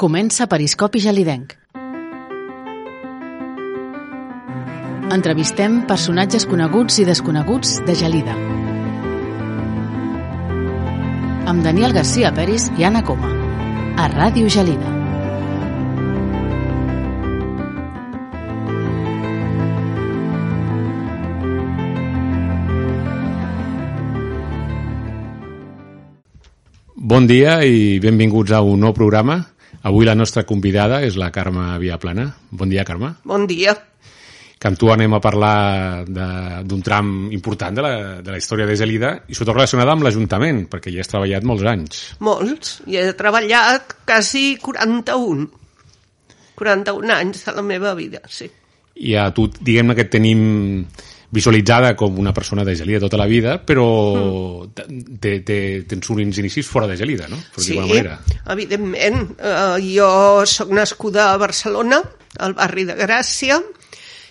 Comença Periscopi Gelidenc. Entrevistem personatges coneguts i desconeguts de Gelida. Amb Daniel García Peris i Anna Coma. A Ràdio Gelida. Bon dia i benvinguts a un nou programa. Avui la nostra convidada és la Carme Viaplana. Bon dia, Carme. Bon dia. Que amb tu anem a parlar d'un tram important de la, de la història de Gelida i sobretot relacionada amb l'Ajuntament, perquè hi has treballat molts anys. Molts. I he treballat quasi 41. 41 anys de la meva vida, sí. I a tu, diguem-ne que tenim visualitzada com una persona de Gelida tota la vida, però mm. te, te, tens uns inicis fora de Gelida, no? Per sí, manera. evidentment. Uh, jo sóc nascuda a Barcelona, al barri de Gràcia,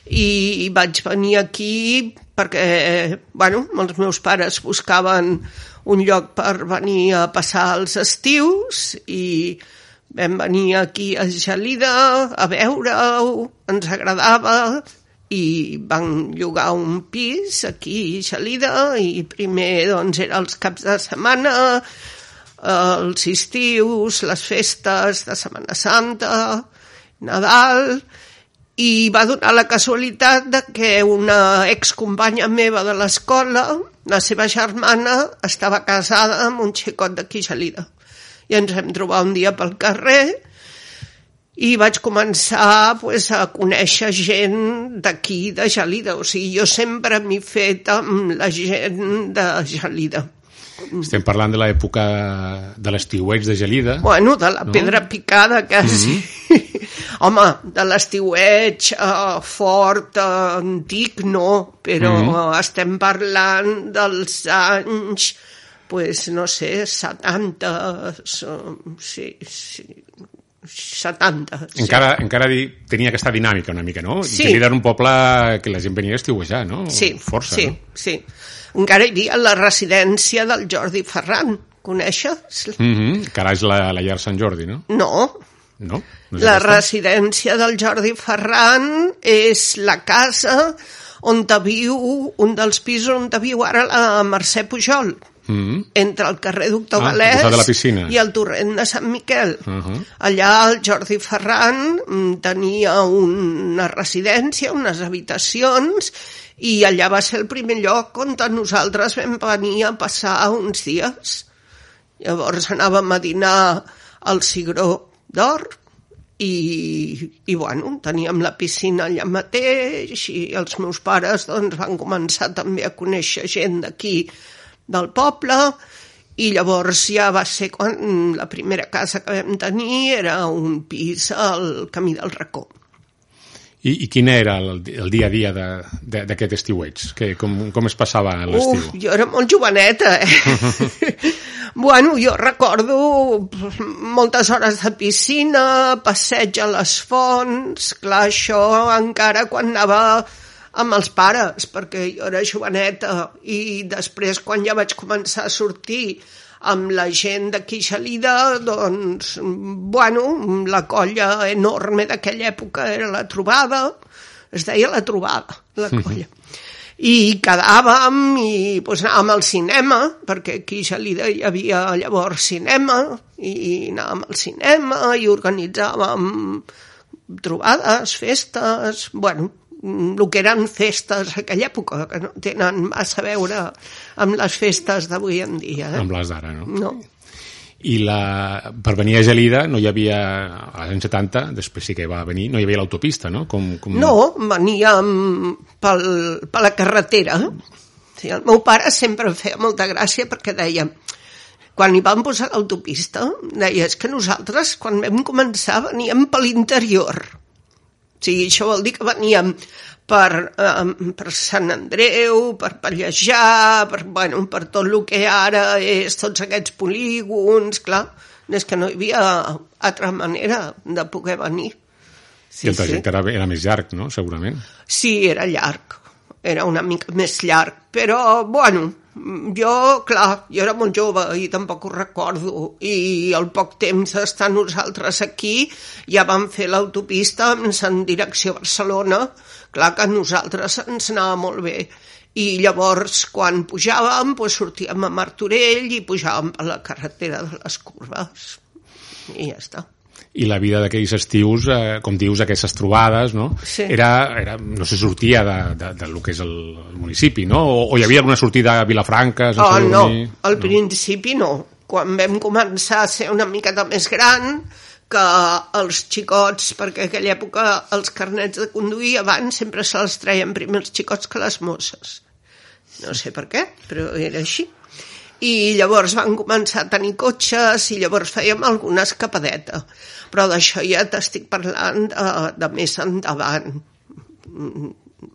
i vaig venir aquí perquè, bueno, els meus pares buscaven un lloc per venir a passar els estius i vam venir aquí a Gelida a veure-ho, ens agradava i van llogar un pis aquí a Gelida i primer doncs era els caps de setmana els estius, les festes de Setmana Santa, Nadal, i va donar la casualitat de que una excompanya meva de l'escola, la seva germana, estava casada amb un xicot d'aquí Gelida. I ens vam trobar un dia pel carrer i vaig començar pues, a conèixer gent d'aquí, de Gelida. O sigui, jo sempre m'he fet amb la gent de Gelida. Estem parlant de l'època de l'estiueig de Gelida. Bueno, de la no? pedra picada, quasi. Mm -hmm. Home, de l'estiueig uh, fort, uh, antic, no, però mm -hmm. estem parlant dels anys, pues, no sé, 70, uh, sí, sí, 70. Encara, sí. encara di, tenia aquesta dinàmica una mica, no? Sí. Gelida era un poble que la gent venia a estiuejar, no? Sí, Força, sí, no? sí. Encara hi havia la residència del Jordi Ferran, coneixes? Mm -hmm. Que ara és la, la llar Sant Jordi, no? No, No? no és la aquesta? residència del Jordi Ferran és la casa on viu, un dels pisos on viu ara la Mercè Pujol, Mm -hmm. entre el carrer Doctor Ah, al Galès i el torrent de Sant Miquel. Uh -huh. Allà el Jordi Ferran mm, tenia una residència, unes habitacions, i allà va ser el primer lloc on nosaltres vam venir a passar uns dies. Llavors anàvem a dinar al Cigró d'Or i, i bueno, teníem la piscina allà mateix i els meus pares doncs, van començar també a conèixer gent d'aquí del poble i llavors ja va ser quan la primera casa que vam tenir era un pis al camí del racó. I, I quin era el, el dia a dia d'aquest estiueig? Que, com, com es passava l'estiu? Uf, jo era molt joveneta, eh? bueno, jo recordo moltes hores de piscina, passeig a les fonts, clar, això encara quan anava amb els pares, perquè jo era joveneta, i després quan ja vaig començar a sortir amb la gent d'aquí a Gelida, doncs, bueno, la colla enorme d'aquella època era la trobada, es deia la trobada, la colla. I quedàvem i pues, anàvem al cinema, perquè aquí a Gelida hi havia llavors cinema, i anàvem al cinema i organitzàvem trobades, festes, bueno, el que eren festes a aquella època, que no tenen massa a veure amb les festes d'avui en dia. Eh? Amb les d'ara, no? No. I la, per venir a Gelida no hi havia, als anys 70, després sí que va venir, no hi havia l'autopista, no? Com, com... No, veníem pel, per la carretera. Sí, el meu pare sempre em feia molta gràcia perquè deia quan hi van posar l'autopista, deia, és que nosaltres, quan vam començar, veníem per l'interior. O sigui, això vol dir que veníem per, eh, per Sant Andreu, per Pallejà, per, bueno, per tot el que ara és tots aquests polígons, clar, és que no hi havia altra manera de poder venir. Sí, I el trajecte era, era més llarg, no? Segurament. Sí, era llarg, era una mica més llarg, però, bueno, jo, clar, jo era molt jove i tampoc ho recordo. I al poc temps d'estar nosaltres aquí ja vam fer l'autopista en direcció a Barcelona. Clar que a nosaltres ens anava molt bé. I llavors, quan pujàvem, doncs sortíem a Martorell i pujàvem per la carretera de les curves. I ja està i la vida d'aquells estius, eh, com dius, aquestes trobades, no? Sí. Era, era, no sé, sortia de, de, de lo que és el, el municipi, no? O, o hi havia alguna sortida a Vilafranca? Oh, no, al no. principi no. Quan vam començar a ser una miqueta més gran, que els xicots, perquè en aquella època els carnets de conduir abans sempre se'ls treien primer els xicots que les mosses. No sé per què, però era així i llavors van començar a tenir cotxes i llavors fèiem alguna escapadeta. Però d'això ja t'estic parlant de, de més endavant.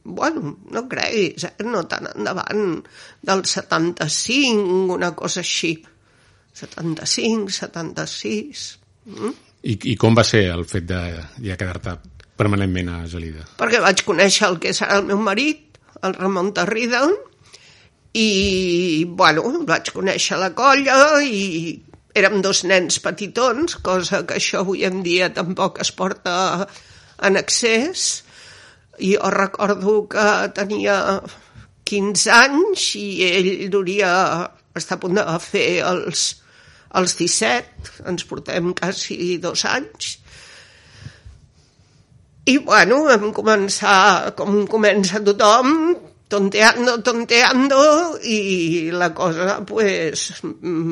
Bueno, no creguis, eh? no tan endavant del 75, una cosa així. 75, 76... Mm? I, I com va ser el fet de ja quedar-te permanentment a Gelida? Perquè vaig conèixer el que serà el meu marit, el Ramon Tarrida, i, bueno, vaig conèixer la colla i érem dos nens petitons, cosa que això avui en dia tampoc es porta en excés. I jo recordo que tenia 15 anys i ell duria està a punt de fer els, els 17, ens portem quasi dos anys. I bueno, vam començar, com comença tothom, tonteando, tonteando i la cosa pues,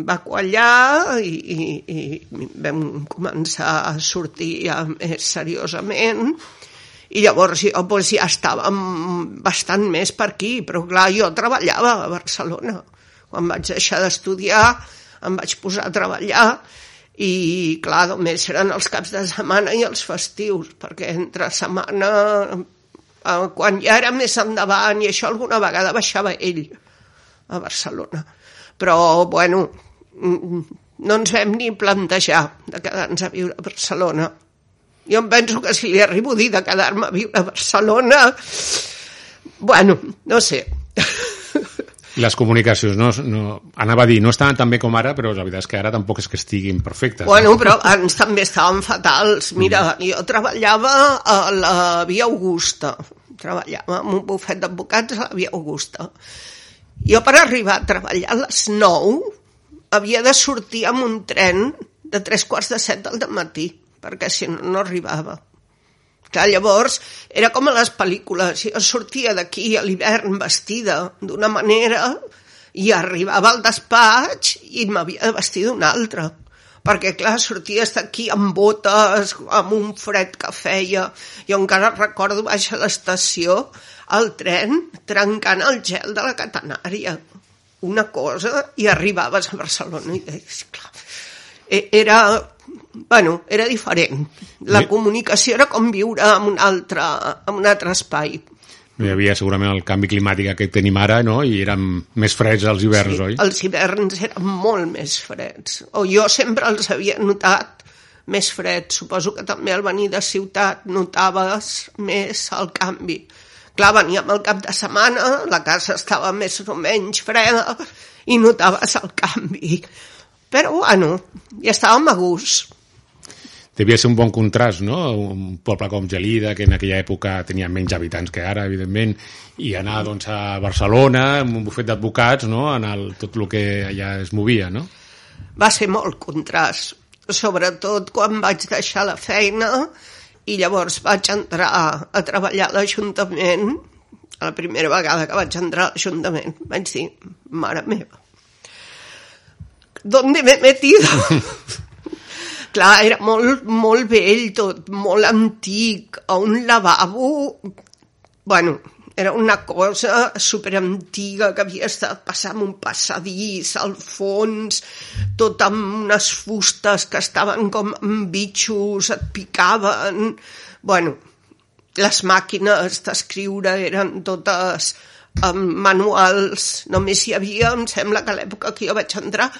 va quallar i, i, i vam començar a sortir ja més seriosament i llavors jo pues, ja estàvem bastant més per aquí, però clar, jo treballava a Barcelona. Quan vaig deixar d'estudiar em vaig posar a treballar i clar, només eren els caps de setmana i els festius, perquè entre setmana quan ja era més endavant i això alguna vegada baixava ell a Barcelona. Però, bueno, mm, no ens vam ni plantejar de quedar-nos a viure a Barcelona. Jo em penso que si li arribo a dir de quedar-me a viure a Barcelona, bueno, no sé, les comunicacions, no, no, anava a dir, no estaven tan bé com ara, però la veritat és que ara tampoc és que estiguin perfectes. Bueno, però abans també estaven fatals. Mira, mm. jo treballava a la Via Augusta, treballava en un bufet d'advocats a la Via Augusta. Jo per arribar a treballar a les 9 havia de sortir amb un tren de tres quarts de set del matí, perquè si no, no arribava. Clar, llavors, era com a les pel·lícules. Jo sortia d'aquí a l'hivern vestida d'una manera i arribava al despatx i m'havia de vestir d'una altra. Perquè, clar, sorties d'aquí amb botes, amb un fred que feia. Jo encara recordo baix a l'estació el tren trencant el gel de la catenària. Una cosa, i arribaves a Barcelona i deies, clar, era bueno, era diferent. La comunicació era com viure en un altre, en un altre espai. No hi havia segurament el canvi climàtic que tenim ara, no? I eren més freds els hiverns, sí, oi? els hiverns eren molt més freds. O jo sempre els havia notat més freds. Suposo que també al venir de ciutat notaves més el canvi. Clar, veníem al cap de setmana, la casa estava més o menys freda i notaves el canvi. Però, bueno, ja estàvem a gust devia ser un bon contrast, no? Un poble com Gelida, que en aquella època tenia menys habitants que ara, evidentment, i anar doncs, a Barcelona, amb un bufet d'advocats, no? En el, tot el que allà es movia, no? Va ser molt contrast, sobretot quan vaig deixar la feina i llavors vaig entrar a, a treballar a l'Ajuntament, la primera vegada que vaig entrar a l'Ajuntament, vaig dir, mare meva, ¿dónde me he metido? Clar, era molt, molt vell tot, molt antic, a un lavabo... Bueno, era una cosa superantiga que havia estat passant un passadís al fons, tot amb unes fustes que estaven com amb bitxos, et picaven... Bueno, les màquines d'escriure eren totes amb manuals, només hi havia, em sembla que a l'època que jo vaig entrar,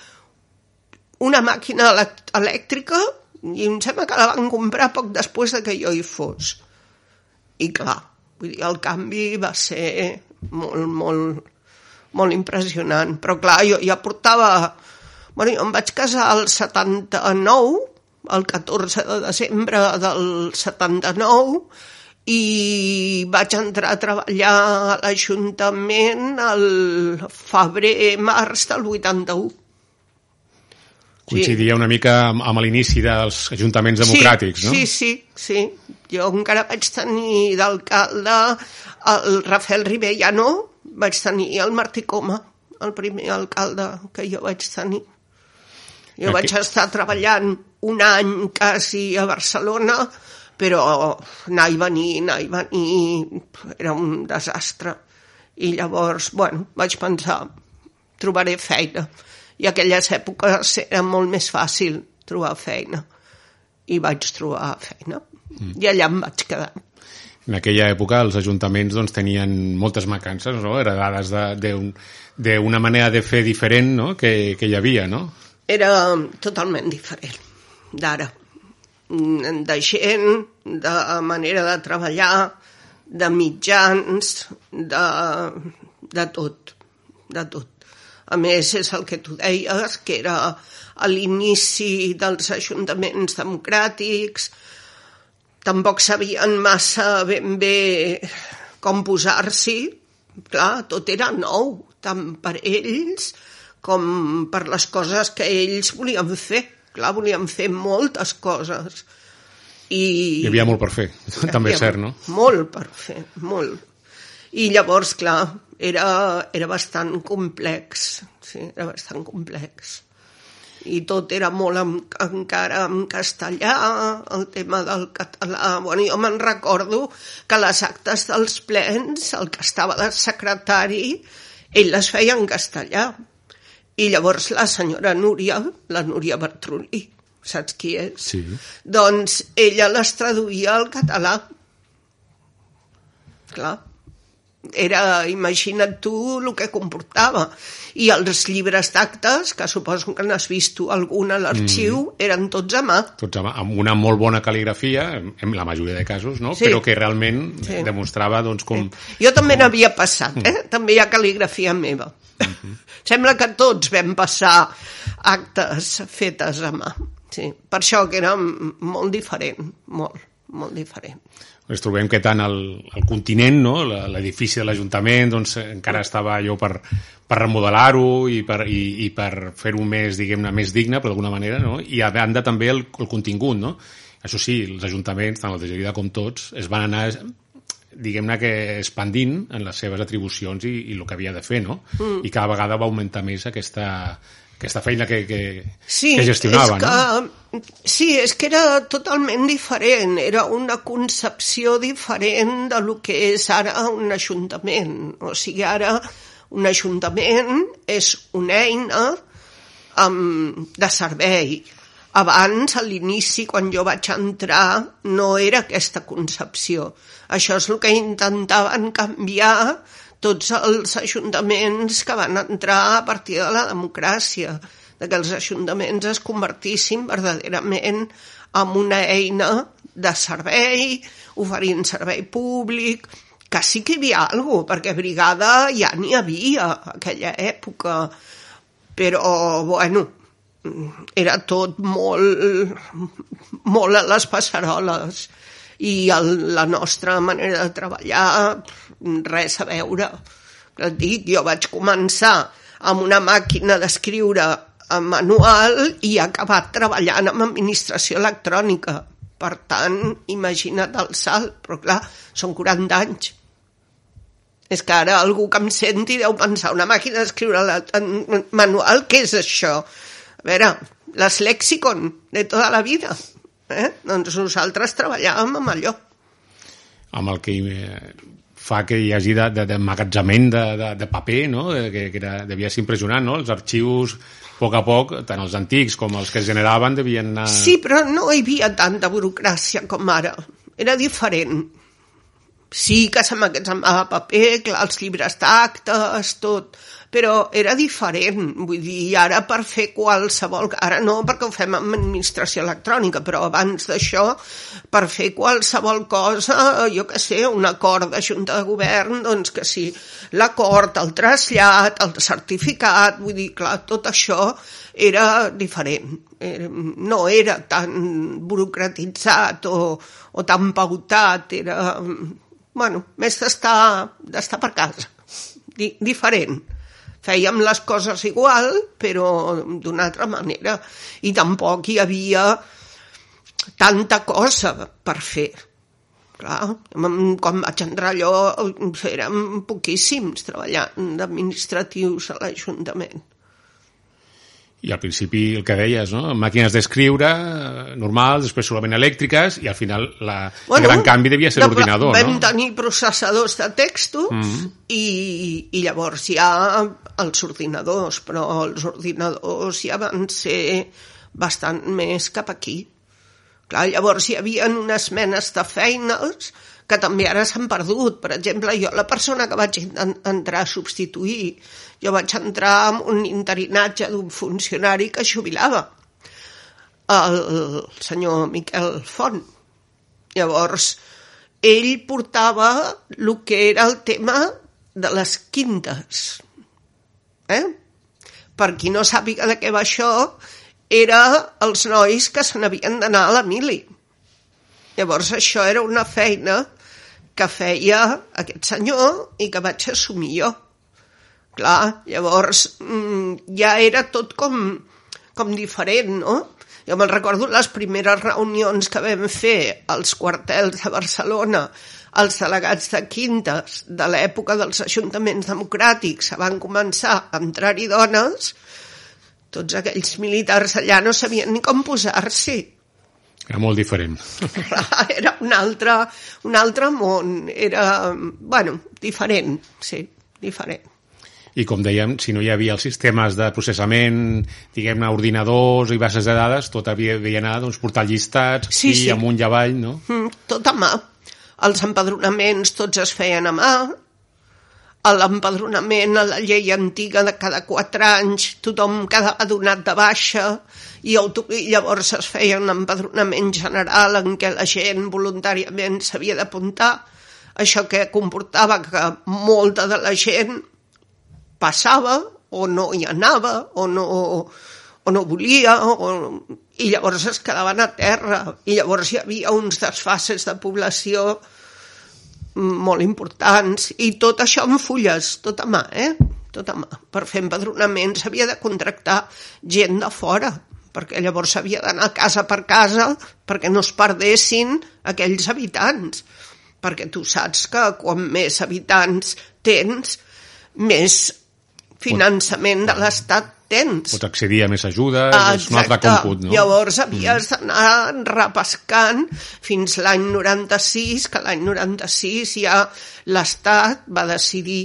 una màquina elèctrica i em sembla que la van comprar poc després de que jo hi fos. I clar, vull dir, el canvi va ser molt, molt, molt impressionant. Però clar, jo ja portava... Bueno, jo em vaig casar al 79, el 14 de desembre del 79, i vaig entrar a treballar a l'Ajuntament al febrer-març del 81. Coincidia una mica amb, amb l'inici dels ajuntaments democràtics, sí, no? Sí, sí, sí. Jo encara vaig tenir d'alcalde el Rafael Ribellano, vaig tenir el Martí Coma, el primer alcalde que jo vaig tenir. Jo Aquí... vaig estar treballant un any quasi a Barcelona, però anar i venir, anar i venir, era un desastre. I llavors, bueno, vaig pensar, trobaré feina. I aquelles èpoques era molt més fàcil trobar feina. I vaig trobar feina. Mm. I allà em vaig quedar. En aquella època els ajuntaments doncs, tenien moltes mancances, no? heredades d'una manera de fer diferent no? que, que hi havia, no? Era totalment diferent d'ara. De gent, de manera de treballar, de mitjans, de, de tot, de tot. A més, és el que tu deies, que era a l'inici dels ajuntaments democràtics, tampoc sabien massa ben bé com posar-s'hi. Clar, tot era nou, tant per ells com per les coses que ells volien fer. Clar, volien fer moltes coses. I... Hi havia molt per fer, també és cert, no? Molt per fer, molt. I llavors, clar, era, era bastant complex, sí, era bastant complex i tot era molt en, encara en castellà, el tema del català. Bueno, jo me'n recordo que les actes dels plens, el que estava de secretari, ell les feia en castellà. I llavors la senyora Núria, la Núria Bertrulí, saps qui és? Sí. Doncs ella les traduïa al català. Clar era, imagina't tu el que comportava. I els llibres d'actes, que suposo que n'has vist tu algun a l'arxiu, mm. eren tots a mà. Tots a mà, amb una molt bona cal·ligrafia, en la majoria de casos, no? Sí. però que realment sí. demostrava doncs, com... Sí. Jo també com... n'havia passat, eh? Mm. També hi ha cal·ligrafia meva. Mm -hmm. Sembla que tots vam passar actes fetes a mà. Sí. Per això que era molt diferent, molt, molt diferent ens trobem que tant el, el continent, no? l'edifici de l'Ajuntament, doncs, encara estava allò per, per remodelar-ho i per, i, i per fer-ho més, diguem-ne, més digne, però d'alguna manera, no? i a banda també el, el contingut. No? Això sí, els ajuntaments, tant el de Gelida com tots, es van anar diguem-ne que expandint en les seves atribucions i, i el que havia de fer, no? Mm. I cada vegada va augmentar més aquesta, aquesta feina que, que, sí, que gestionava, és que, no? Sí, és que era totalment diferent, era una concepció diferent de lo que és ara un ajuntament. O sigui, ara un ajuntament és una eina um, de servei. Abans, a l'inici, quan jo vaig entrar, no era aquesta concepció. Això és el que intentaven canviar tots els ajuntaments que van entrar a partir de la democràcia, de que els ajuntaments es convertissin verdaderament en una eina de servei, oferint servei públic, que sí que hi havia alguna cosa, perquè brigada ja n'hi havia a aquella època, però, bueno, era tot molt, molt a les passaroles i el, la nostra manera de treballar res a veure. Et dic, jo vaig començar amb una màquina d'escriure manual i he acabat treballant amb administració electrònica. Per tant, imagina't el salt, però clar, són 40 anys. És que ara algú que em senti deu pensar una màquina d'escriure manual, què és això? A veure, les lexicon de tota la vida. Eh? Doncs nosaltres treballàvem amb allò. Amb el que fa que hi hagi d'emmagatzament de, de, de, de paper, no? que, que era, devia ser impressionant, no? Els arxius, a poc a poc, tant els antics com els que es generaven, devien anar... Sí, però no hi havia tanta burocràcia com ara. Era diferent. Sí que s'emmagatzemava paper, clar, els llibres d'actes, tot, però era diferent, vull dir, ara per fer qualsevol, ara no perquè ho fem amb administració electrònica, però abans d'això, per fer qualsevol cosa, jo que sé, un acord de Junta de Govern, doncs que sí, l'acord, el trasllat, el certificat, vull dir, clar, tot això era diferent, no era tan burocratitzat o, o tan pautat, era, bueno, més d'estar per casa, di, diferent fèiem les coses igual, però d'una altra manera. I tampoc hi havia tanta cosa per fer. Clar, quan vaig entrar allò érem poquíssims treballant d'administratius a l'Ajuntament. I al principi el que deies, no? màquines d'escriure eh, normals, després solament elèctriques, i al final la, bueno, el gran canvi devia ser l'ordinador, no? Vam no? tenir processadors de textos mm -hmm. i, i llavors ja els ordinadors, però els ordinadors ja van ser bastant més cap aquí. Clar, llavors hi havia unes menes de feines que també ara s'han perdut. Per exemple, jo, la persona que vaig entrar a substituir, jo vaig entrar amb un interinatge d'un funcionari que jubilava, el senyor Miquel Font. Llavors, ell portava el que era el tema de les quintes. Eh? Per qui no sàpiga de què va això, era els nois que se n'havien d'anar a la mili. Llavors això era una feina que feia aquest senyor i que vaig assumir jo. Clar, llavors mm, ja era tot com, com diferent, no? Jo me'n recordo les primeres reunions que vam fer als quartels de Barcelona, els delegats de quintes de l'època dels ajuntaments democràtics van començar a entrar-hi dones, tots aquells militars allà no sabien ni com posar-s'hi era molt diferent. Era un altre, un altre món, era, bueno, diferent, sí, diferent. I com dèiem, si no hi havia els sistemes de processament, diguem-ne, ordinadors i bases de dades, tot havia d'anar, doncs, portar llistats, sí, aquí, sí. amunt i avall, no? Mm, tot a mà. Els empadronaments tots es feien a mà, l'empadronament a la llei antiga de cada quatre anys tothom quedava donat de baixa i, llavors es feia un empadronament general en què la gent voluntàriament s'havia d'apuntar. Això que comportava que molta de la gent passava o no hi anava o no, o no volia o, i llavors es quedaven a terra. I llavors hi havia uns desfases de població molt importants, i tot això amb fulles, tot a mà, eh? Tot a mà. Per fer empadronaments havia de contractar gent de fora, perquè llavors havia d'anar casa per casa perquè no es perdessin aquells habitants. Perquè tu saps que quan més habitants tens, més finançament de l'Estat tens. Pots accedir a més ajuda, ah, és un altre còmput, no? Llavors havies mm. d'anar repescant fins l'any 96, que l'any 96 ja l'Estat va decidir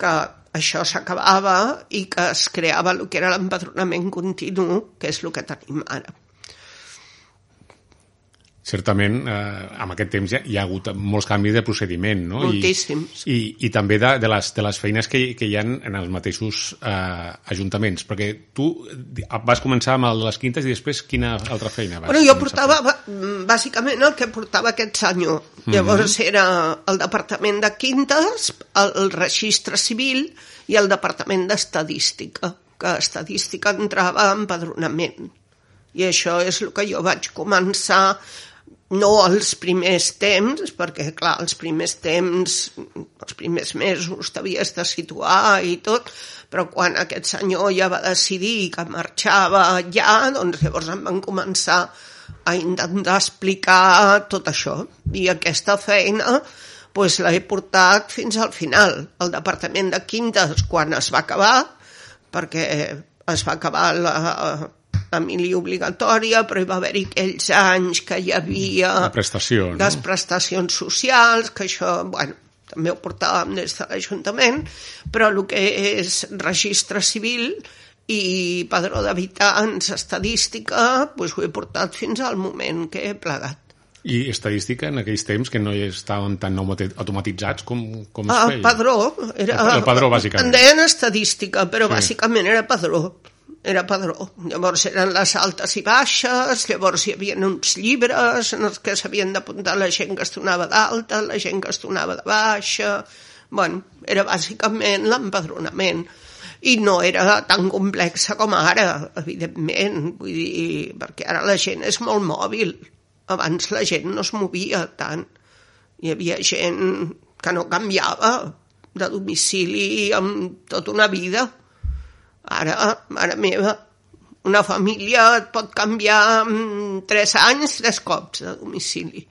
que això s'acabava i que es creava el que era l'empadronament continu, que és el que tenim ara certament eh, en aquest temps ja hi ha hagut molts canvis de procediment no? moltíssims. I, i, i també de, de, les, de les feines que, que hi ha en els mateixos eh, ajuntaments. Perquè tu vas començar amb el de les quintes i després quina altra feina vas bueno, jo portava bàsicament el que portava aquest senyor llavors mm -hmm. era el departament de quintes el, el registre civil i el departament d'estadística que estadística entrava en empadronament. I això és el que jo vaig començar no els primers temps, perquè, clar, els primers temps, els primers mesos t'havies de situar i tot, però quan aquest senyor ja va decidir que marxava ja, doncs llavors em van començar a intentar explicar tot això. I aquesta feina pues, l'he portat fins al final. El Departament de Quintes, quan es va acabar, perquè es va acabar la, la mili obligatòria, però hi va haver-hi aquells anys que hi havia... La prestació, no? Les prestacions socials, que això, bueno, també ho portàvem des de l'Ajuntament, però el que és registre civil i padró d'habitants, estadística, doncs ho he portat fins al moment que he plegat. I estadística en aquells temps que no estaven tan automatitzats com, com es Ah, feia? padró. Era, El- el padró, bàsicament. En deien estadística, però Sí. bàsicament era padró. Era padró. Llavors eren les altes i baixes, llavors hi havia uns llibres en els que s'havien d'apuntar la gent que es donava d'alta, la gent que es donava de baixa... Bueno, era bàsicament l'empadronament. I no era tan complexa com ara, evidentment. Vull dir, perquè ara la gent és molt mòbil. Abans la gent no es movia tant. Hi havia gent que no canviava de domicili amb tota una vida. Ara, mare meva, una família et pot canviar en tres anys, tres cops de domicili.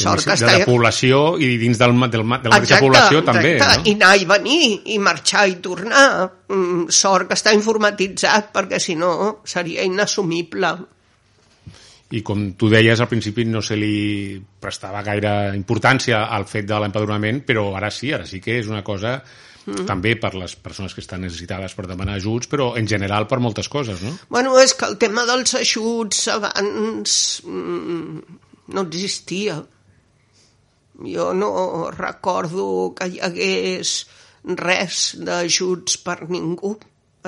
Sort de, de població i dins del, del, de la mateixa població també, no? I anar i venir, i marxar i tornar. Mm, Sort que està informatitzat, perquè si no seria inassumible. I com tu deies, al principi no se li prestava gaire importància al fet de l'empadronament, però ara sí, ara sí que és una cosa Mm. també per les persones que estan necessitades per demanar ajuts, però en general per moltes coses, no? Bueno, és que el tema dels ajuts abans mm, no existia. Jo no recordo que hi hagués res d'ajuts per ningú.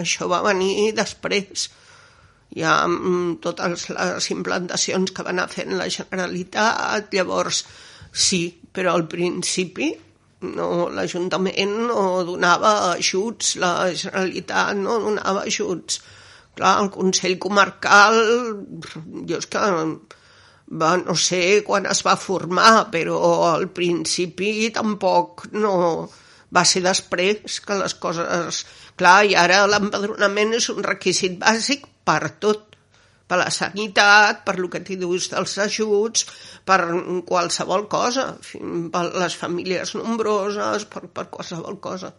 Això va venir després. Hi ha mm, totes les implantacions que va anar fent la Generalitat, llavors sí, però al principi no, l'Ajuntament no donava ajuts, la Generalitat no donava ajuts. Clar, el Consell Comarcal, jo és que va, no sé quan es va formar, però al principi tampoc no va ser després que les coses... Clar, i ara l'empadronament és un requisit bàsic per tot per la sanitat, per lo que t'hi dius dels ajuts, per qualsevol cosa, per les famílies nombroses, per, per qualsevol cosa.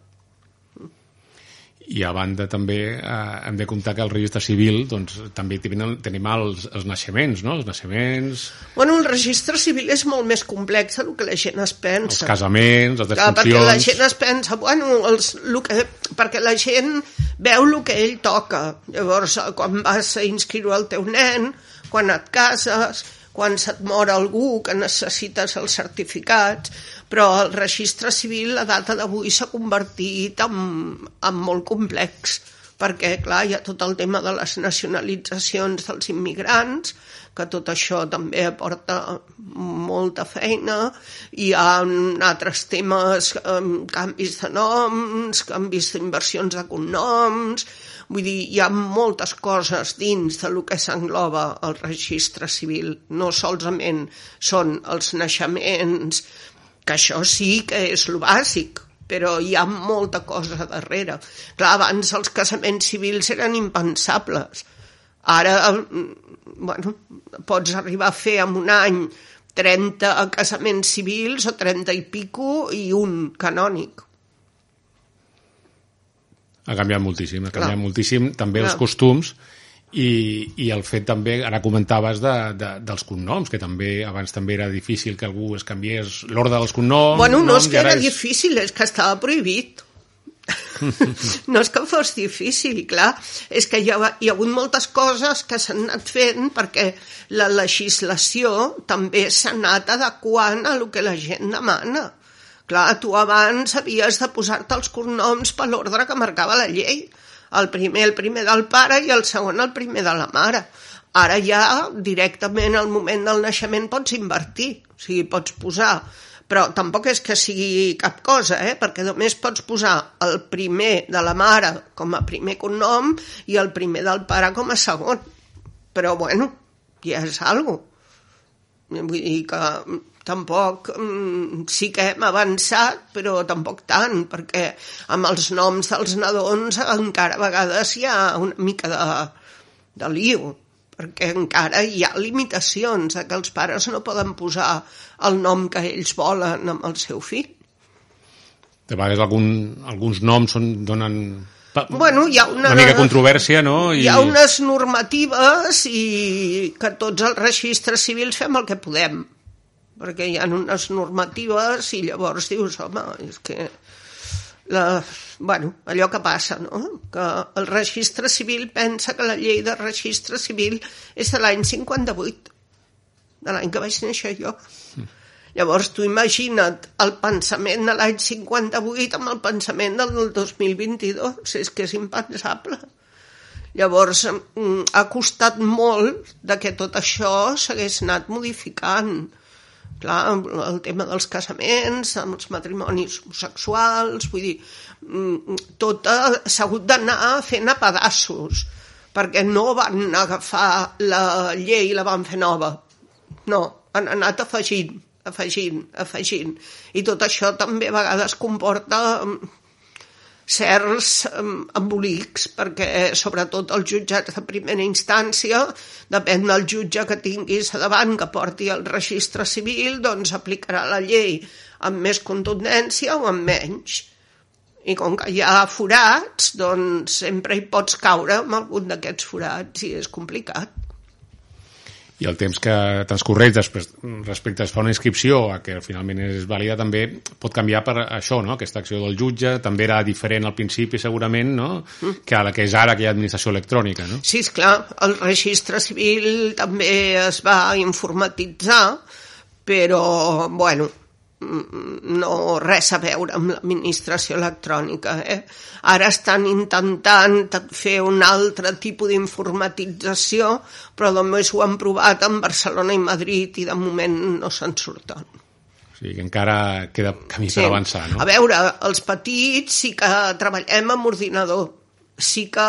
I a banda també eh, hem de comptar que al registre civil doncs, també tenim, tenim els, els naixements, no? Els naixements, Bueno, el registre civil és molt més complex del que la gent es els pensa. casaments, les Clar, perquè la defuncions... gent es pensa, bueno, els, lo que, perquè la gent veu el que ell toca. Llavors, quan vas a inscriure el teu nen, quan et cases, quan se't mor algú que necessites els certificats, però el registre civil a data d'avui s'ha convertit en, en molt complex, perquè, clar, hi ha tot el tema de les nacionalitzacions dels immigrants, que tot això també aporta molta feina, hi ha altres temes, canvis de noms, canvis d'inversions de cognoms, vull dir, hi ha moltes coses dins de lo que s'engloba el registre civil, no solament són els naixements, que això sí que és lo bàsic, però hi ha molta cosa darrere. Clar, abans els casaments civils eren impensables. Ara, bueno, pots arribar a fer en un any 30 casaments civils o 30 i pico i un canònic. Ha canviat moltíssim, ha Clar. canviat moltíssim també els Clar. costums i, i el fet també, ara comentaves de, de, dels cognoms, que també abans també era difícil que algú es canviés l'ordre dels cognoms. Bueno, no és que era difícil, és que estava prohibit. no és que fos difícil, clar, és que hi ha, hi ha hagut moltes coses que s'han anat fent perquè la legislació també s'ha anat adequant a lo que la gent demana. Clar, tu abans havies de posar-te els cognoms per l'ordre que marcava la llei. El primer, el primer del pare i el segon, el primer de la mare. Ara ja directament al moment del naixement pots invertir, o sigui, pots posar però tampoc és que sigui cap cosa, eh? perquè només pots posar el primer de la mare com a primer cognom i el primer del pare com a segon. Però, bueno, ja és algo. Vull dir que tampoc mm, sí que hem avançat, però tampoc tant, perquè amb els noms dels nadons encara a vegades hi ha una mica de, de lío perquè encara hi ha limitacions de que els pares no poden posar el nom que ells volen amb el seu fill. De vegades algun, alguns noms són, donen Bueno, hi ha una, una mica controvèrsia, no? Hi ha unes normatives i que tots els registres civils fem el que podem, perquè hi ha unes normatives i llavors dius, home, és que la, bueno, allò que passa, no? que el registre civil pensa que la llei de registre civil és de l'any 58. de l'any que vaig néixer jo. Llavors, tu imagina't el pensament de l'any 58 amb el pensament del 2022. És que és impensable. Llavors, mm, ha costat molt de que tot això s'hagués anat modificant. Clar, el tema dels casaments, amb els matrimonis homosexuals, vull dir, mm, tot s'ha hagut d'anar fent a pedassos, perquè no van agafar la llei i la van fer nova. No, han anat afegint, afegint, afegint. I tot això també a vegades comporta mm, certs embolics, perquè sobretot els jutjats de primera instància, depèn del jutge que tinguis a davant que porti el registre civil, doncs aplicarà la llei amb més contundència o amb menys. I com que hi ha forats, doncs sempre hi pots caure amb algun d'aquests forats i és complicat i el temps que transcorreix després, respecte a fa una inscripció a que finalment és vàlida també pot canviar per això, no? aquesta acció del jutge també era diferent al principi segurament no? Mm. que a la que és ara que hi ha administració electrònica no? Sí, és clar, el registre civil també es va informatitzar però, bueno, no res a veure amb l'administració electrònica. Eh? Ara estan intentant fer un altre tipus d'informatització, però només ho han provat en Barcelona i Madrid i de moment no se'n surten. O sigui que encara queda camí sí. per avançar, no? A veure, els petits sí que treballem amb ordinador, sí que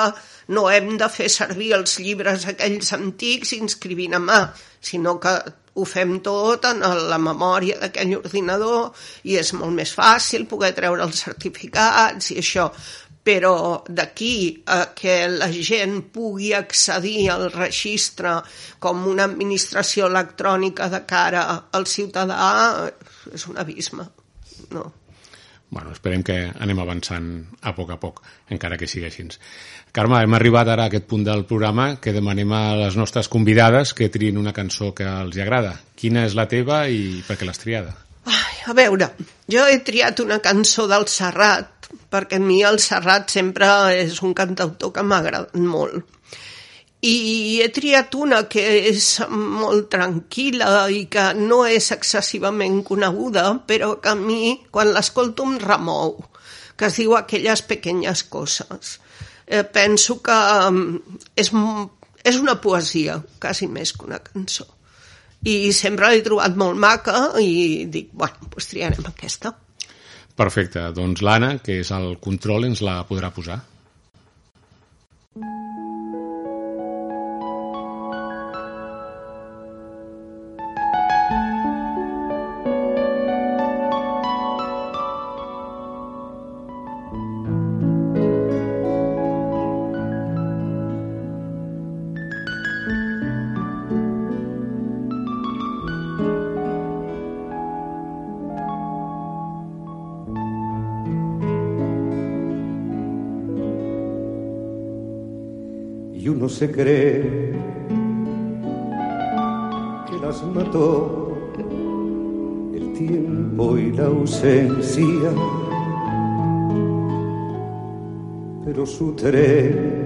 no hem de fer servir els llibres aquells antics inscrivint a mà, sinó que ho fem tot en la memòria d'aquell ordinador i és molt més fàcil poder treure els certificats i això però d'aquí a que la gent pugui accedir al registre com una administració electrònica de cara al ciutadà és un abisme. No. Bueno, esperem que anem avançant a poc a poc, encara que sigui així. Carme, hem arribat ara a aquest punt del programa que demanem a les nostres convidades que triïn una cançó que els agrada. Quina és la teva i per què l'has triada? Ai, a veure, jo he triat una cançó del Serrat, perquè a mi el Serrat sempre és un cantautor que m'ha agradat molt. I he triat una que és molt tranquil·la i que no és excessivament coneguda, però que a mi, quan l'escolto, em remou, que es diu Aquelles pequeñas coses eh, penso que um, és, és una poesia, quasi més que una cançó. I sempre l'he trobat molt maca i dic, bueno, doncs triarem aquesta. Perfecte, doncs l'Anna, que és el control, ens la podrà posar. Se cree que las mató el tiempo y la ausencia, pero su tren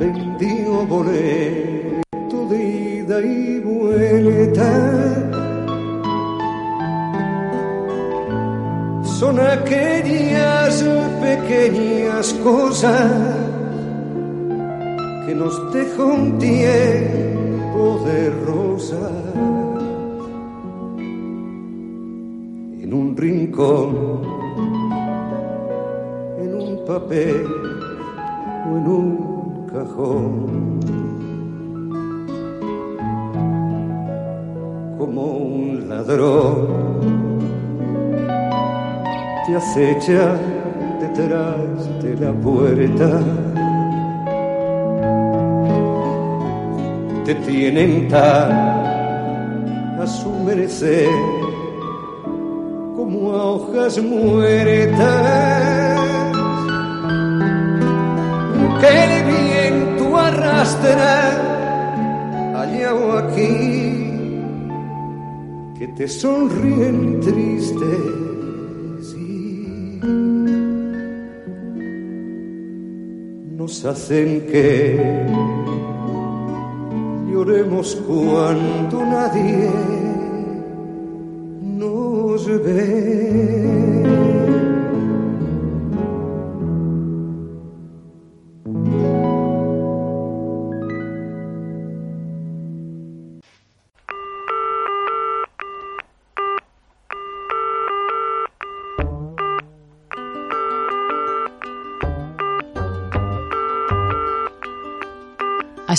vendió boleto de ida y vuelta. Son aquellas pequeñas cosas nos dejó un tiempo de rosas en un rincón, en un papel o en un cajón. Como un ladrón te acecha detrás de la puerta te tienen tan a su merecer como a hojas muertas. Que el viento arrastra allá o aquí que te sonríen tristes nos hacen que cuando nadie nos ve.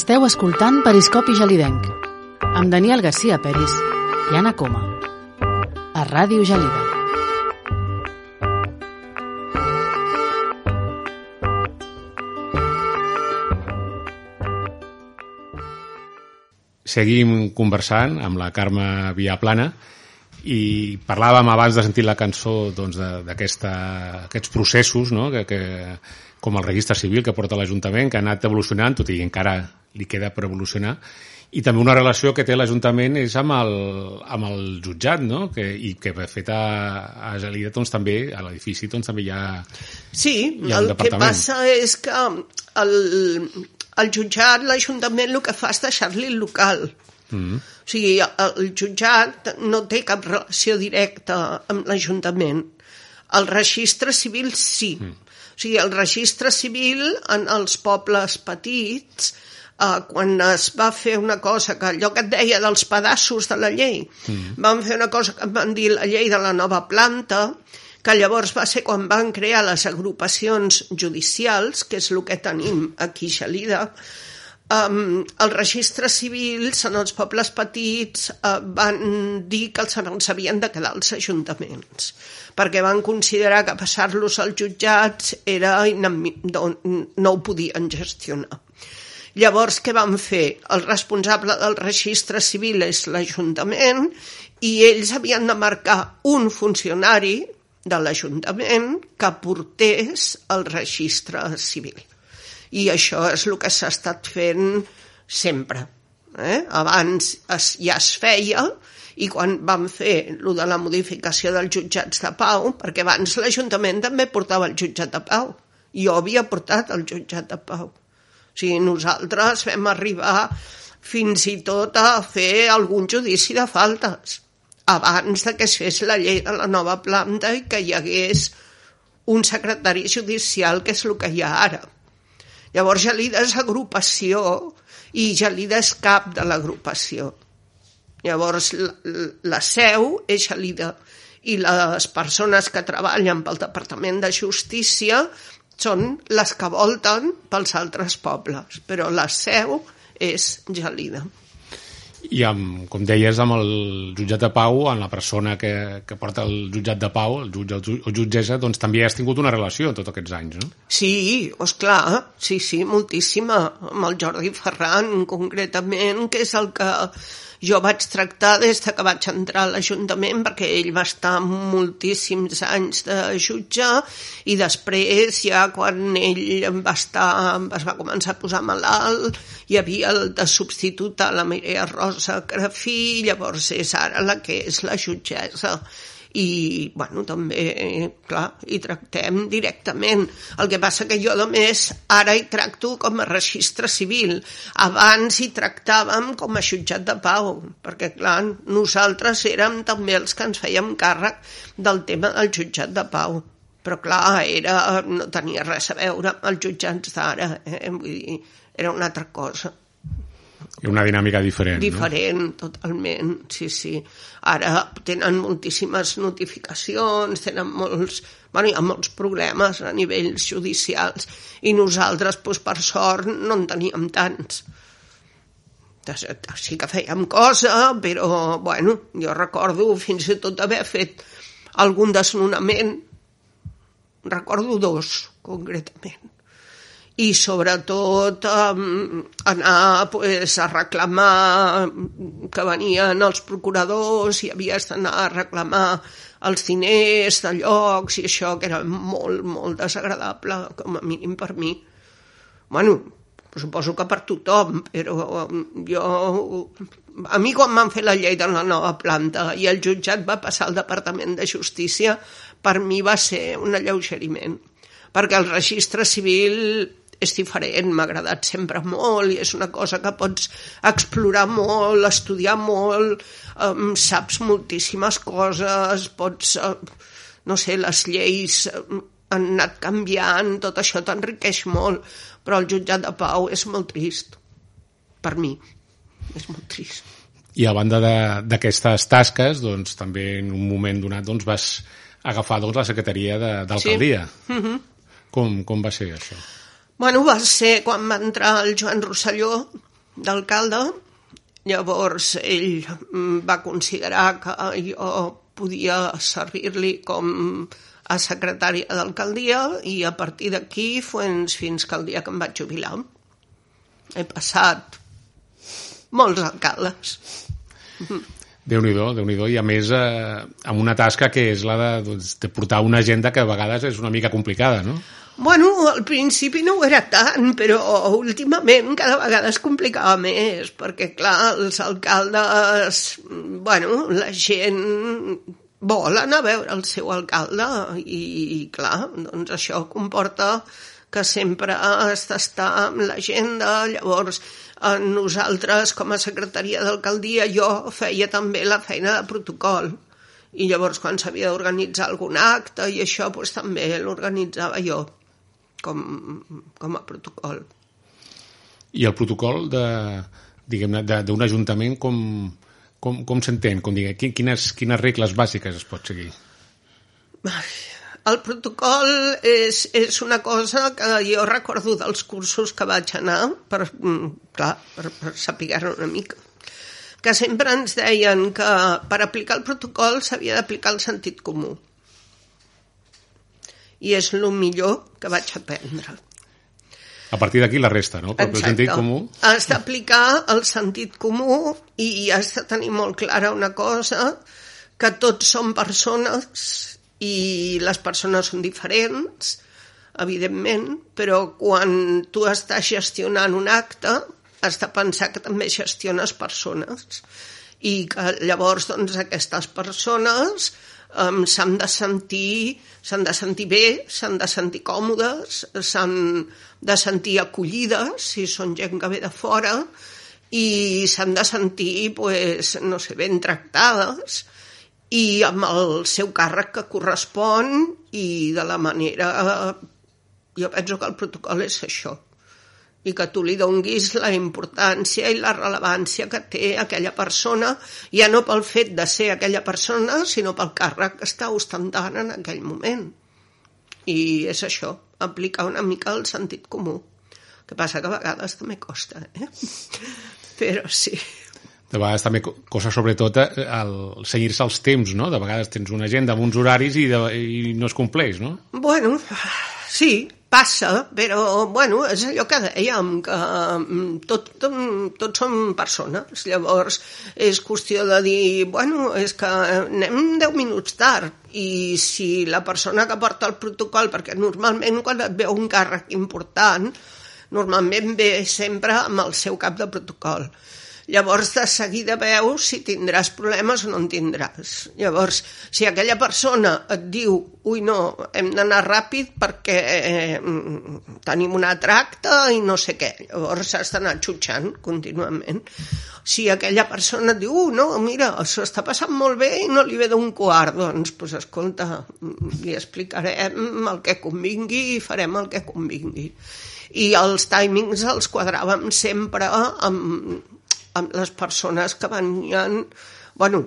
Esteu escoltant Periscopi Gelidenc amb Daniel Garcia Peris i Anna Coma a Ràdio Gelida. Seguim conversant amb la Carme Viaplana i parlàvem abans de sentir la cançó d'aquests doncs, processos no? que, que, com el registre civil que porta l'Ajuntament, que ha anat evolucionant, tot i encara li queda per evolucionar, i també una relació que té l'Ajuntament és amb el, amb el jutjat, no? Que, i que de fet a, a Gelida doncs, també, a l'edifici doncs, també hi ha Sí, hi ha el que passa és que el, el jutjat, l'Ajuntament, el que fa és deixar-li el local. Mm -hmm. O sigui, el jutjat no té cap relació directa amb l'Ajuntament. El registre civil sí. Mm. O sigui, el registre civil en els pobles petits eh, quan es va fer una cosa que allò que et deia dels pedaços de la llei, mm. van fer una cosa que van dir la llei de la nova planta, que llavors va ser quan van crear les agrupacions judicials, que és el que tenim aquí a Gelida, Um, els registres civils en els pobles petits uh, van dir que els havien de quedar als ajuntaments perquè van considerar que passar-los als jutjats era no, no ho podien gestionar. Llavors, què van fer? El responsable del registre civil és l'Ajuntament i ells havien de marcar un funcionari de l'Ajuntament que portés el registre civil i això és el que s'ha estat fent sempre. Eh? Abans es, ja es feia i quan vam fer lo de la modificació dels jutjats de pau, perquè abans l'Ajuntament també portava el jutjat de pau. Jo havia portat el jutjat de pau. O sigui, nosaltres vam arribar fins i tot a fer algun judici de faltes abans de que es fes la llei de la nova planta i que hi hagués un secretari judicial, que és el que hi ha ara. Llavors Gelida és agrupació i Gelida és cap de l'agrupació. Llavors la, la seu és Gelida i les persones que treballen pel Departament de Justícia són les que volten pels altres pobles, però la seu és Gelida. I amb, com deies, amb el jutjat de Pau, amb la persona que, que porta el jutjat de Pau, el jutge o jutgessa, doncs també has tingut una relació tots aquests anys, no? Sí, esclar, sí, sí, moltíssima. Amb el Jordi Ferran, concretament, que és el que jo vaig tractar des que vaig entrar a l'Ajuntament perquè ell va estar moltíssims anys de jutge i després ja quan ell va estar, es va començar a posar malalt hi havia el de substituta la Mireia Rosa Grafí llavors és ara la que és la jutgessa i bueno, també, clar, hi tractem directament. El que passa que jo només ara hi tracto com a registre civil. Abans hi tractàvem com a jutjat de pau, perquè clar, nosaltres érem també els que ens fèiem càrrec del tema del jutjat de pau. Però clar, era, no tenia res a veure amb els jutjats d'ara, eh? vull dir, era una altra cosa. Una dinàmica diferent, Diferent, no? totalment, sí, sí. Ara tenen moltíssimes notificacions, tenen molts... Bueno, hi ha molts problemes a nivells judicials i nosaltres, doncs, per sort, no en teníem tants. Sí que fèiem cosa, però, bueno, jo recordo fins i tot haver fet algun desnonament. Recordo dos, concretament i sobretot um, anar pues, a reclamar que venien els procuradors i havies d'anar a reclamar els diners de llocs i això que era molt, molt desagradable, com a mínim per mi. Bueno, suposo que per tothom, però jo... A mi quan van fer la llei de la nova planta i el jutjat va passar al Departament de Justícia, per mi va ser un alleugeriment, perquè el registre civil és diferent, m'ha agradat sempre molt i és una cosa que pots explorar molt, estudiar molt, um, saps moltíssimes coses, pots, uh, no sé, les lleis um, han anat canviant, tot això t'enriqueix molt, però el jutjat de pau és molt trist, per mi, és molt trist. I a banda d'aquestes tasques, doncs, també en un moment donat doncs, vas agafar doncs, la secretaria d'alcaldia. Sí. Mm -hmm. com, com va ser això? Bueno, va ser quan va entrar el Joan Rosselló d'alcalde, llavors ell mm, va considerar que jo podia servir-li com a secretària d'alcaldia i a partir d'aquí fins, fins que el dia que em vaig jubilar. He passat molts alcaldes. Déu-n'hi-do, déu nhi déu i a més eh, amb una tasca que és la de, doncs, de portar una agenda que a vegades és una mica complicada, no? Bueno, al principi no ho era tant, però últimament cada vegada es complicava més, perquè, clar, els alcaldes... Bueno, la gent vol anar a veure el seu alcalde i, clar, doncs això comporta que sempre has d'estar amb l'agenda, llavors eh, nosaltres com a secretaria d'alcaldia jo feia també la feina de protocol i llavors quan s'havia d'organitzar algun acte i això doncs, també l'organitzava jo com, com a protocol. I el protocol de, diguem-ne, de- d'un ajuntament com, com, com s'entén? Com diguem, quin- quines, quines regles bàsiques es pot seguir? El protocol és, és una cosa que jo recordo dels cursos que vaig anar, per, mm, clar, per, per saber-ho una mica, que sempre ens deien que per aplicar el protocol s'havia d'aplicar el sentit comú. I és el millor que vaig aprendre. A partir d'aquí la resta, no? Però el sentit comú... Has d'aplicar el sentit comú i has de tenir molt clara una cosa, que tots som persones i les persones són diferents, evidentment, però quan tu estàs gestionant un acte has de pensar que també gestiones persones. I que llavors doncs, aquestes persones um, s'han de sentir s'han de sentir bé, s'han de sentir còmodes, s'han de sentir acollides si són gent que ve de fora i s'han de sentir pues, no sé, ben tractades i amb el seu càrrec que correspon i de la manera jo penso que el protocol és això i que tu li donguis la importància i la rellevància que té aquella persona, ja no pel fet de ser aquella persona, sinó pel càrrec que està ostentant en aquell moment. I és això, aplicar una mica el sentit comú. que passa que a vegades també costa, eh? Però sí. De vegades també co- cosa sobretot eh, el seguir-se els temps, no? De vegades tens una agenda amb uns horaris i, de, i no es compleix, no? Bueno, sí, passa, però bueno, és allò que dèiem, que mm, tot, tot, tots som persones. Llavors és qüestió de dir, bueno, és que anem 10 minuts tard i si la persona que porta el protocol, perquè normalment quan et veu un càrrec important, normalment ve sempre amb el seu cap de protocol. Llavors, de seguida veus si tindràs problemes o no en tindràs. Llavors, si aquella persona et diu ui, no, hem d'anar ràpid perquè eh, mm, tenim un altre acte i no sé què. Llavors has d'anar xutxant contínuament. Si aquella persona et diu, uh, no, mira, això està passant molt bé i no li ve d'un quart, doncs, pues, escolta, li explicarem el que convingui i farem el que convingui. I els timings els quadràvem sempre amb, amb les persones que venien bueno,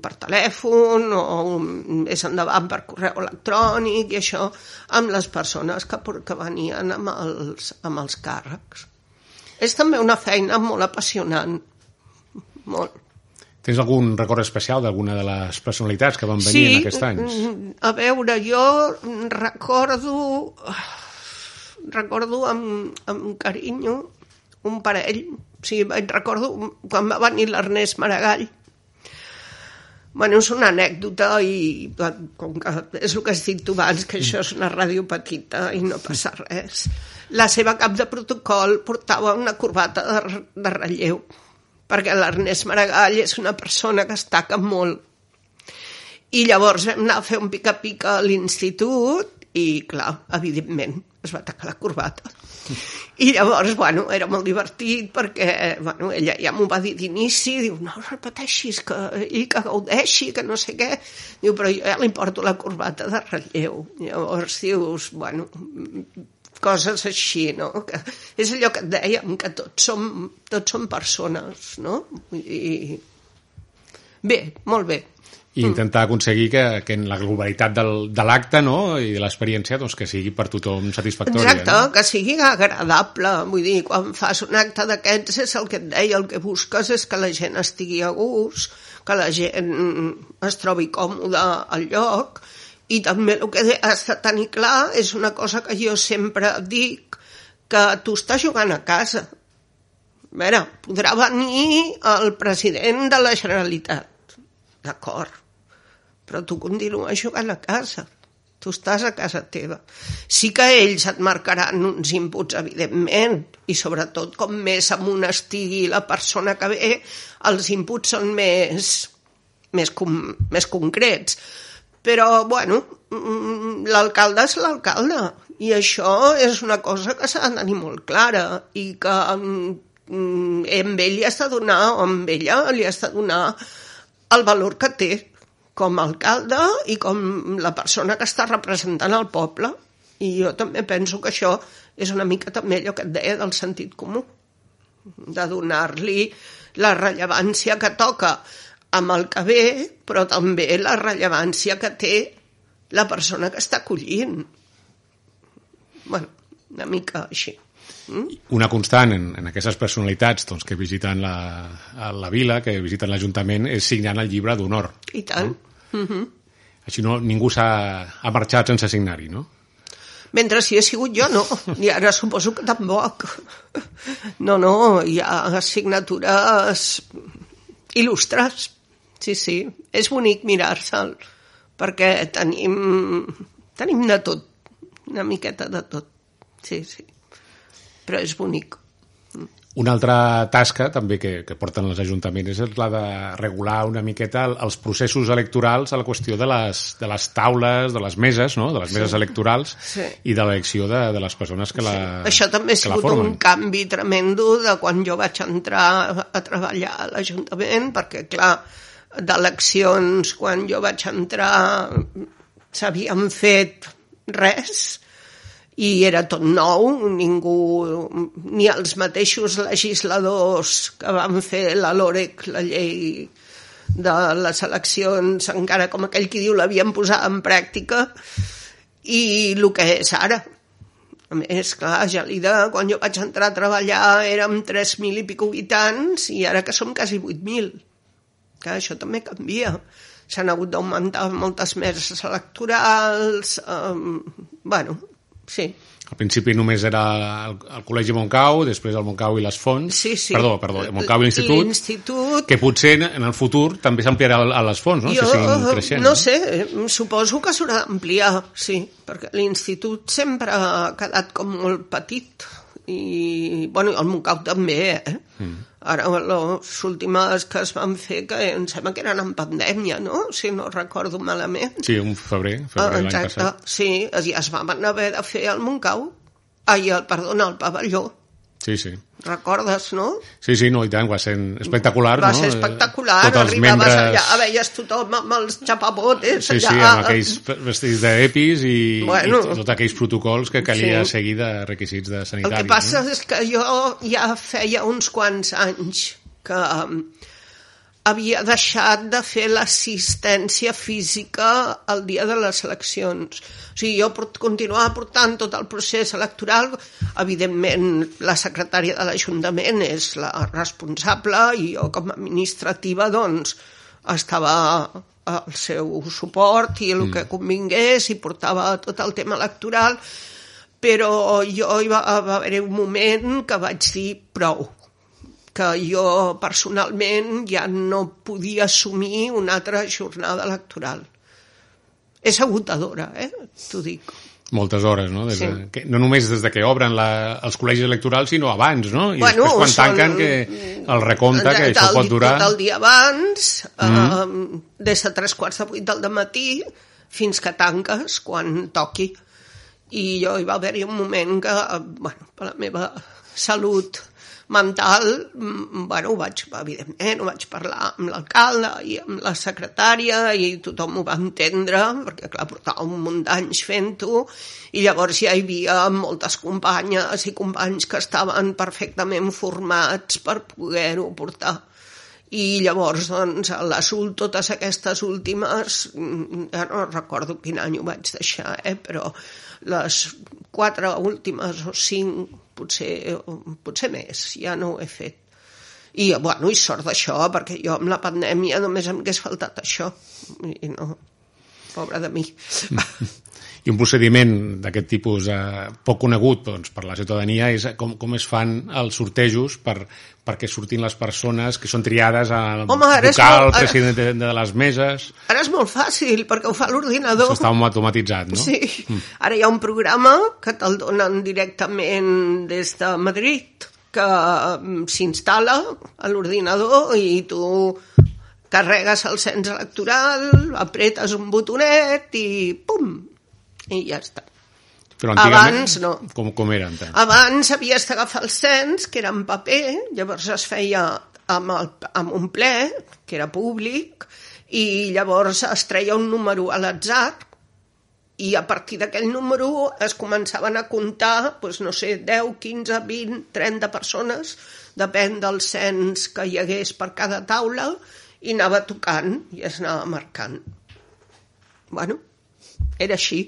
per telèfon o més endavant per correu electrònic i això, amb les persones que, que venien amb els, amb els càrrecs. És també una feina molt apassionant, molt. Tens algun record especial d'alguna de les personalitats que van venir en aquests anys? mm, a veure, jo recordo recordo amb, amb carinyo un parell, o sigui, vaig recordo quan va venir l'Ernest Maragall, Bueno, és una anècdota i com que és el que has dit tu abans, que això és una ràdio petita i no passa res. La seva cap de protocol portava una corbata de, de relleu, perquè l'Ernest Maragall és una persona que es taca molt. I llavors vam anar a fer un pica-pica a l'institut i clar, evidentment es va tacar la corbata i llavors, bueno, era molt divertit perquè, bueno, ella ja m'ho va dir d'inici, diu, no repeteixis que, i que gaudeixi, que no sé què diu, però jo ja li porto la corbata de relleu llavors dius, bueno coses així, no? Que és allò que et dèiem, que tots som, tots som persones, no? I... Bé, molt bé i intentar aconseguir que, que en la globalitat del, de l'acte no? i de l'experiència doncs, que sigui per tothom satisfactòria. Exacte, no? que sigui agradable. Vull dir, quan fas un acte d'aquests és el que et deia, el que busques és que la gent estigui a gust, que la gent es trobi còmode al lloc i també el que has de tenir clar és una cosa que jo sempre dic, que tu estàs jugant a casa. A veure, podrà venir el president de la Generalitat, d'acord, però tu continues jugant a casa. Tu estàs a casa teva. Sí que ells et marcaran uns inputs, evidentment, i sobretot com més amunt estigui la persona que ve, els inputs són més, més, com, més concrets. Però, bueno, mm, l'alcalde és l'alcalde, i això és una cosa que s'ha de tenir molt clara, i que mm, amb ell li has de donar, o amb ella li has de donar el valor que té com a alcalde i com la persona que està representant el poble. I jo també penso que això és una mica també allò que et deia del sentit comú, de donar-li la rellevància que toca amb el que ve, però també la rellevància que té la persona que està acollint. bueno, una mica així. Mm? Una constant en, en aquestes personalitats doncs, que visiten la, la vila, que visiten l'Ajuntament, és signant el llibre d'honor. I tant. No? Mm -hmm. Així no, ningú s'ha ha marxat sense signar-hi, no? Mentre si he sigut jo, no. I ara suposo que tampoc. No, no, hi ha signatures il·lustres. Sí, sí. És bonic mirar-se'l, perquè tenim, tenim de tot, una miqueta de tot. Sí, sí. Però és bonic. Una altra tasca també que, que porten els ajuntaments és la de regular una miqueta els processos electorals a la qüestió de les, de les taules, de les meses, no? de les meses sí. electorals sí. i de l'elecció de, de les persones que la sí. Això també ha sigut un canvi tremendo de quan jo vaig entrar a treballar a l'Ajuntament, perquè, clar, d'eleccions, quan jo vaig entrar s'havien fet res, i era tot nou, ningú, ni els mateixos legisladors que van fer la LOREC, la llei de les eleccions, encara com aquell qui diu l'havien posat en pràctica, i el que és ara. A més, clar, Gelida, quan jo vaig entrar a treballar érem 3.000 i pico habitants i ara que som quasi 8.000. Clar, això també canvia. S'han hagut d'augmentar moltes meses electorals, eh, bueno, sí. Al principi només era el, el Col·legi Montcau, després el Montcau i les Fonts. Sí, sí. Perdó, perdó, el Montcau i l'Institut. L'Institut. Que potser en el futur també s'ampliarà a les Fonts, no? Jo, si siguin creixent. No, no sé, suposo que s'haurà d'ampliar, sí, perquè l'Institut sempre ha quedat com molt petit i, bueno, el Montcau també, eh? Mm. Ara, les últimes que es van fer, que em sembla que eren en pandèmia, no? Si no recordo malament. Sí, un febrer, febrer ah, l'any passat. Sí, ja es van haver de fer al Montcau. Ai, el, perdona, el pavelló. Sí, sí. Recordes, no? Sí, sí, no, i tant, va ser espectacular, va no? Va ser espectacular, Tots arribaves membres... allà, veies tothom amb els xapabotes sí, allà. Sí, amb aquells vestits d'epis i, bueno, i tots aquells protocols que calia sí. seguir de requisits de sanitaris. El que passa no? és que jo ja feia uns quants anys que um, havia deixat de fer l'assistència física el dia de les eleccions. O sigui, jo continuava portant tot el procés electoral. Evidentment, la secretària de l'Ajuntament és la responsable i jo com a administrativa doncs, estava al seu suport i el mm. que convingués i portava tot el tema electoral però jo hi va, va haver un moment que vaig dir prou, que jo personalment ja no podia assumir una altra jornada electoral. És agotadora, eh? T'ho dic. Moltes hores, no? Des de, sí. que, no només des de que obren la, els col·legis electorals, sinó abans, no? I bueno, després quan són, tanquen, que el recompte, que això pot durar... Tot el dia abans, mm -hmm. eh, des de tres quarts de vuit del matí fins que tanques, quan toqui. I jo hi va haver-hi un moment que, bueno, per la meva salut mental, bueno, vaig, evidentment, ho vaig parlar amb l'alcalde i amb la secretària i tothom ho va entendre, perquè clar, portava un munt d'anys fent-ho, i llavors ja hi havia moltes companyes i companys que estaven perfectament formats per poder-ho portar. I llavors, doncs, a les, ul- totes aquestes últimes, mm, ja no recordo quin any ho vaig deixar, eh, però les quatre últimes o cinc, potser, potser més, ja no ho he fet. I, bueno, i sort d'això, perquè jo amb la pandèmia només em hagués faltat això. I no, pobra de mi. I un procediment d'aquest tipus eh, poc conegut doncs, per la ciutadania és com, com es fan els sortejos per, perquè surtin les persones que són triades al Home, ara vocal, molt- ara- president de, de les meses... Ara és molt fàcil, perquè ho fa l'ordinador. Això està automatitzat, no? Sí, ara hi ha un programa que te'l donen directament des de Madrid, que mm, s'instal·la a l'ordinador i tu carregues el cens electoral, apretes un botonet i pum, i ja està. Però antigament, Abans no. Com, com era? entenc? Abans havies d'agafar el cens, que era en paper, llavors es feia amb, el, amb un ple, que era públic, i llavors es treia un número a l'atzar, i a partir d'aquell número es començaven a comptar, doncs, no sé, 10, 15, 20, 30 persones, depèn del cens que hi hagués per cada taula, i anava tocant i es anava marcant. Bueno, era així.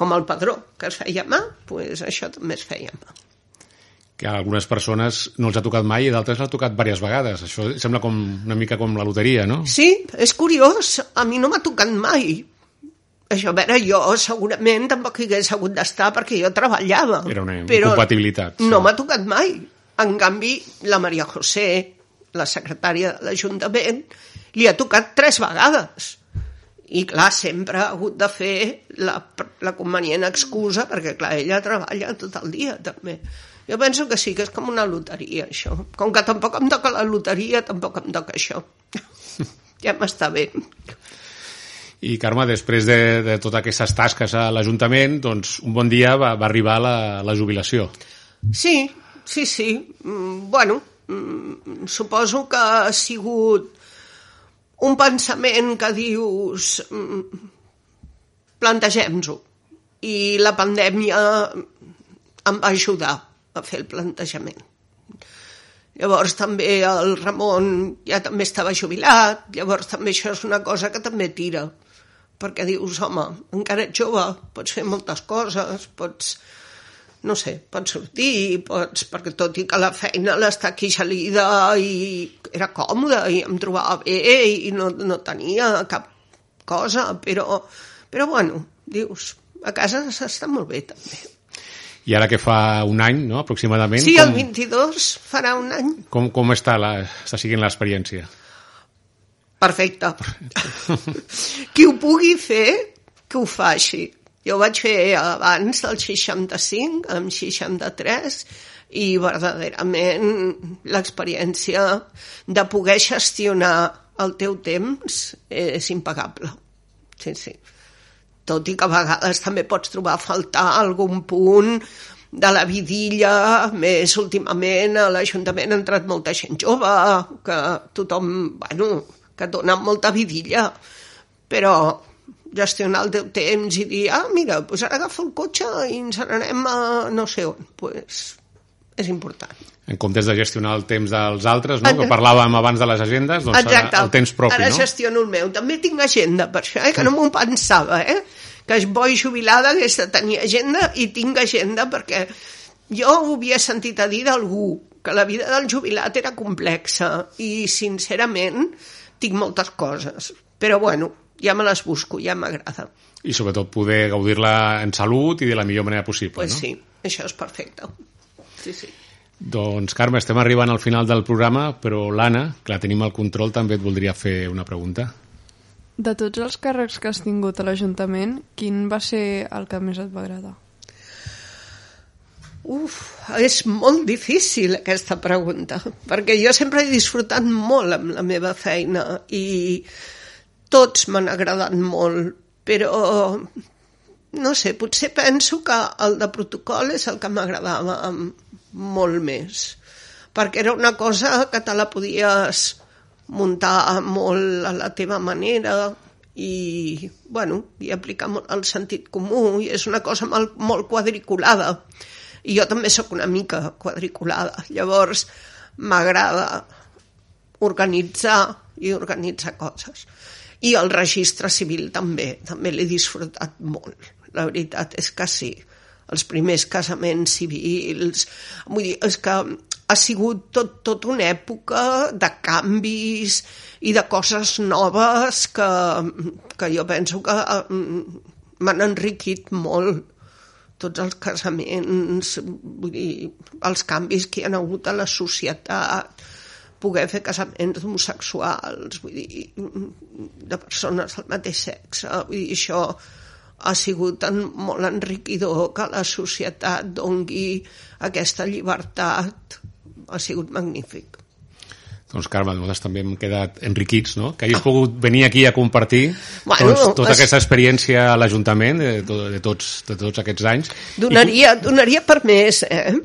Com el padró, que es feia mà, doncs això també es feia mà. que a algunes persones no els ha tocat mai i d'altres l'ha tocat diverses vegades. Això sembla com una mica com la loteria, no? Sí, és curiós, a mi no m'ha tocat mai. Això, a veure, jo segurament tampoc hi hagués hagut d'estar perquè jo treballava. Era una però incompatibilitat, sí. No m'ha tocat mai. En canvi, la Maria José, la secretària de l'Ajuntament, li ha tocat tres vegades. I, clar, sempre ha hagut de fer la, la convenient excusa perquè, clar, ella treballa tot el dia, també. Jo penso que sí, que és com una loteria, això. Com que tampoc em toca la loteria, tampoc em toca això. ja m'està bé. I, Carme, després de, de totes aquestes tasques a l'Ajuntament, doncs un bon dia va, va arribar la, la jubilació. Sí, sí, sí. Mm, bueno, mm, suposo que ha sigut un pensament que dius mm, plantegem-nos-ho. I la pandèmia em va ajudar a fer el plantejament. Llavors també el Ramon ja també estava jubilat, llavors també això és una cosa que també tira, perquè dius, home, encara ets jove, pots fer moltes coses, pots, no sé, pots sortir, pots, perquè tot i que la feina l'està aquí gelida i era còmoda i em trobava bé i no, no tenia cap cosa, però, però bueno, dius, a casa s'està molt bé també. I ara que fa un any, no?, aproximadament, Sí, el com, 22 farà un any. com, com està, la, està siguent l'experiència? Perfecte. Qui ho pugui fer, que ho faci. Jo vaig fer abans del 65, amb 63, i verdaderament l'experiència de poder gestionar el teu temps és impagable. Sí, sí. Tot i que a vegades també pots trobar a faltar algun punt de la vidilla, més últimament a l'Ajuntament ha entrat molta gent jove, que tothom, bueno, que dona molta vidilla, però gestionar el teu temps i dir, ah, mira, doncs ara agafo el cotxe i ens n'anem a no sé on, doncs és important. En comptes de gestionar el temps dels altres, no?, Exacte. que parlàvem abans de les agendes, doncs ara Exacte. el temps propi, Ara no? gestiono el meu. També tinc agenda, per això, eh, que no m'ho pensava, eh? Que es boi jubilada hagués de tenir agenda i tinc agenda perquè jo ho havia sentit a dir d'algú, que la vida del jubilat era complexa i, sincerament, tinc moltes coses. Però, bueno, ja me les busco, ja m'agrada. I sobretot poder gaudir-la en salut i de la millor manera possible, Pues no? sí, això és perfecte. Sí, sí. Doncs, Carme, estem arribant al final del programa, però l'Anna, que la tenim al control, també et voldria fer una pregunta. De tots els càrrecs que has tingut a l'Ajuntament, quin va ser el que més et va agradar? Uf, és molt difícil aquesta pregunta, perquè jo sempre he disfrutat molt amb la meva feina i tots m'han agradat molt, però no sé, potser penso que el de protocol és el que m'agradava molt més, perquè era una cosa que te la podies muntar molt a la teva manera i, bueno, i aplicar molt el sentit comú i és una cosa molt, molt quadriculada. I jo també sóc una mica quadriculada. Llavors m'agrada organitzar i organitzar coses i el registre civil també també l'he disfrutat molt la veritat. És que sí els primers casaments civils vull dir, és que ha sigut tot, tot una època de canvis i de coses noves que, que jo penso que mm, m'han enriquit molt tots els casaments, vull dir, els canvis que hi ha hagut a la societat, poder fer casaments homosexuals, vull dir, de persones del mateix sexe, vull dir, això ha sigut en, molt enriquidor que la societat dongui aquesta llibertat ha sigut magnífic. Doncs Carme, nosaltres també hem quedat enriquits, no? Que hagis pogut venir aquí a compartir Bueno, doncs, tota es- aquesta experiència a l'Ajuntament de, to- de, tots, de tots aquests anys. Donaria, donaria per més, eh?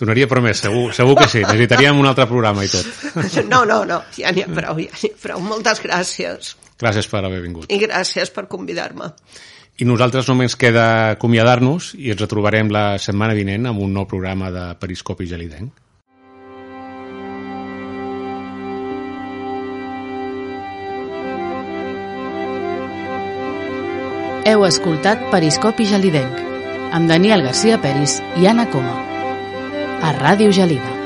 Donaria per més, segur, segur que sí. Necessitaríem un altre programa i tot. No, no, no, ja n'hi ha prou, ja n'hi ha prou. Moltes gràcies Gràcies per haver vingut. i gràcies per convidar-me. I nosaltres només queda acomiadar-nos i ens retrobarem la setmana vinent amb un nou programa de Periscopi Gelidenc. Heu escoltat Periscopi Gelidenc amb Daniel Garcia Peris i Anna Coma a Ràdio Gelida.